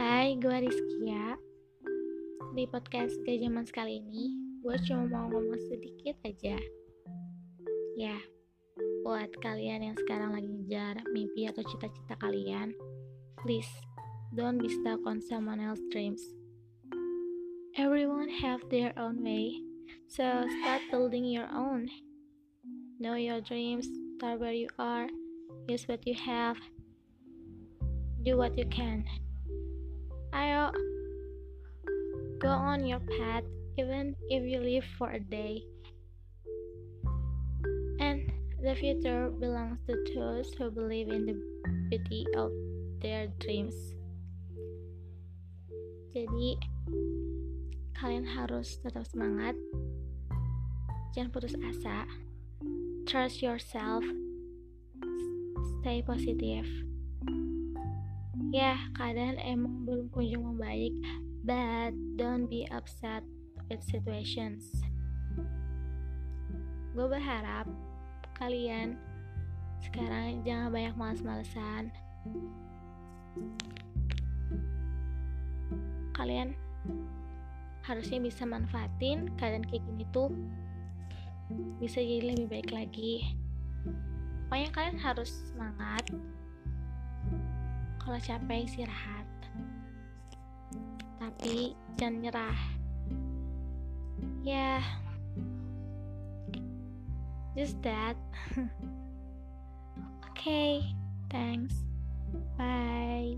Rizkia. Di podcast Gak Zaman sekali ini Gue cuma mau ngomong sedikit aja. Ya, buat kalian yang sekarang lagi ngejar mimpi atau cita-cita kalian Please, don't be stuck on someone else's dreams. Everyone have their own way So start building your own. Know your dreams, start where you are Use what you have Do what you can Ayo, go on your path even if you live for a day. And the future belongs to those who believe in the beauty of their dreams. Jadi, kalian harus tetap semangat. Jangan putus asa. Trust yourself. Stay positive ya keadaan emang belum kunjung membaik but don't be upset with situations. Gue berharap kalian sekarang jangan banyak males-malesan kalian harusnya bisa manfaatin keadaan kayak gini tuh bisa jadi lebih baik lagi. Pokoknya kalian harus semangat kalau capek istirahat. Tapi jangan nyerah. Ya. Yeah, just that. Okay thanks. Bye